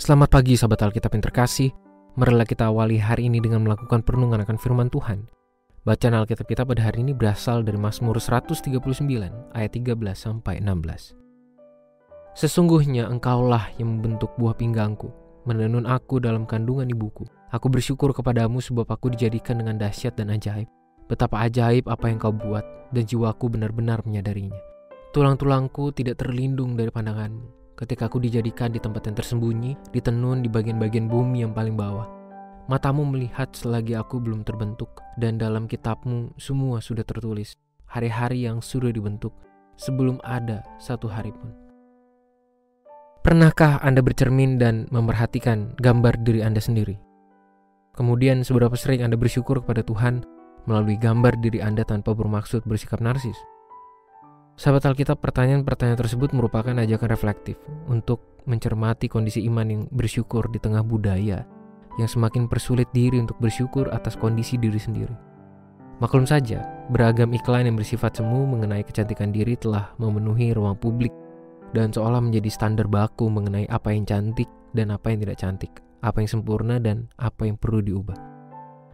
Selamat pagi sahabat Alkitab yang terkasih. Marilah kita awali hari ini dengan melakukan perenungan akan firman Tuhan. Bacaan Alkitab kita pada hari ini berasal dari Mazmur 139 ayat 13 sampai 16. Sesungguhnya engkaulah yang membentuk buah pinggangku, menenun aku dalam kandungan ibuku. Aku bersyukur kepadamu sebab aku dijadikan dengan dahsyat dan ajaib. Betapa ajaib apa yang kau buat, dan jiwaku benar-benar menyadarinya. Tulang-tulangku tidak terlindung dari pandanganmu ketika aku dijadikan di tempat yang tersembunyi, ditenun di bagian-bagian bumi yang paling bawah. Matamu melihat selagi aku belum terbentuk, dan dalam kitabmu semua sudah tertulis, hari-hari yang sudah dibentuk, sebelum ada satu hari pun. Pernahkah Anda bercermin dan memerhatikan gambar diri Anda sendiri? Kemudian seberapa sering Anda bersyukur kepada Tuhan melalui gambar diri Anda tanpa bermaksud bersikap narsis? Sahabat Alkitab, pertanyaan-pertanyaan tersebut merupakan ajakan reflektif untuk mencermati kondisi iman yang bersyukur di tengah budaya yang semakin persulit diri untuk bersyukur atas kondisi diri sendiri. Maklum saja, beragam iklan yang bersifat semu mengenai kecantikan diri telah memenuhi ruang publik dan seolah menjadi standar baku mengenai apa yang cantik dan apa yang tidak cantik, apa yang sempurna dan apa yang perlu diubah.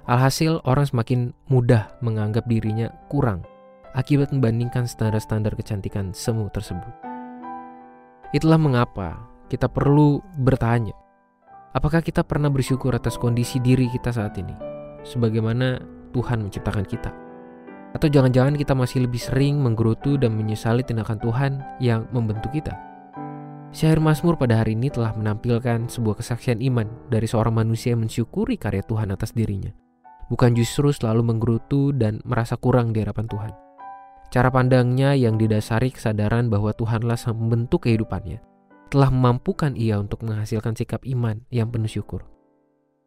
Alhasil, orang semakin mudah menganggap dirinya kurang akibat membandingkan standar-standar kecantikan semu tersebut. Itulah mengapa kita perlu bertanya, apakah kita pernah bersyukur atas kondisi diri kita saat ini, sebagaimana Tuhan menciptakan kita? Atau jangan-jangan kita masih lebih sering menggerutu dan menyesali tindakan Tuhan yang membentuk kita? Syair Mazmur pada hari ini telah menampilkan sebuah kesaksian iman dari seorang manusia yang mensyukuri karya Tuhan atas dirinya, bukan justru selalu menggerutu dan merasa kurang di hadapan Tuhan. Cara pandangnya yang didasari kesadaran bahwa Tuhanlah yang membentuk kehidupannya telah memampukan ia untuk menghasilkan sikap iman yang penuh syukur.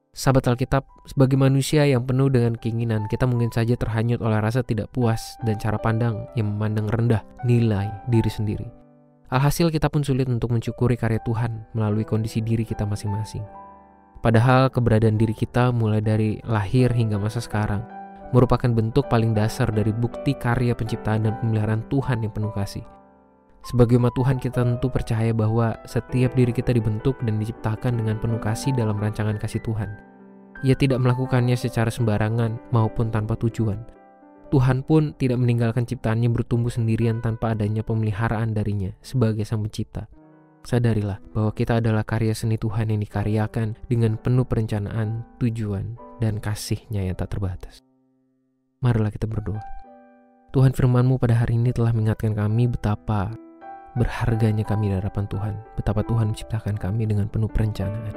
Sahabat Alkitab, sebagai manusia yang penuh dengan keinginan, kita mungkin saja terhanyut oleh rasa tidak puas dan cara pandang yang memandang rendah nilai diri sendiri. Alhasil kita pun sulit untuk mensyukuri karya Tuhan melalui kondisi diri kita masing-masing. Padahal keberadaan diri kita mulai dari lahir hingga masa sekarang merupakan bentuk paling dasar dari bukti karya penciptaan dan pemeliharaan Tuhan yang penuh kasih. Sebagai umat Tuhan kita tentu percaya bahwa setiap diri kita dibentuk dan diciptakan dengan penuh kasih dalam rancangan kasih Tuhan. Ia tidak melakukannya secara sembarangan maupun tanpa tujuan. Tuhan pun tidak meninggalkan ciptaannya bertumbuh sendirian tanpa adanya pemeliharaan darinya sebagai sang pencipta. Sadarilah bahwa kita adalah karya seni Tuhan yang dikaryakan dengan penuh perencanaan, tujuan, dan kasihnya yang tak terbatas. Marilah kita berdoa. Tuhan firmanmu pada hari ini telah mengingatkan kami betapa berharganya kami di hadapan Tuhan. Betapa Tuhan menciptakan kami dengan penuh perencanaan.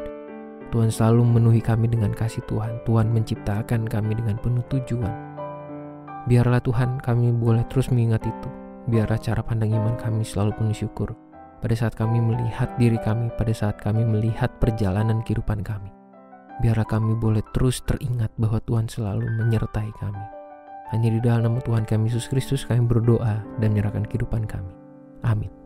Tuhan selalu memenuhi kami dengan kasih Tuhan. Tuhan menciptakan kami dengan penuh tujuan. Biarlah Tuhan kami boleh terus mengingat itu. Biarlah cara pandang iman kami selalu penuh syukur. Pada saat kami melihat diri kami, pada saat kami melihat perjalanan kehidupan kami. Biarlah kami boleh terus teringat bahwa Tuhan selalu menyertai kami. Hanya di dalam nama Tuhan kami Yesus Kristus kami berdoa dan menyerahkan kehidupan kami. Amin.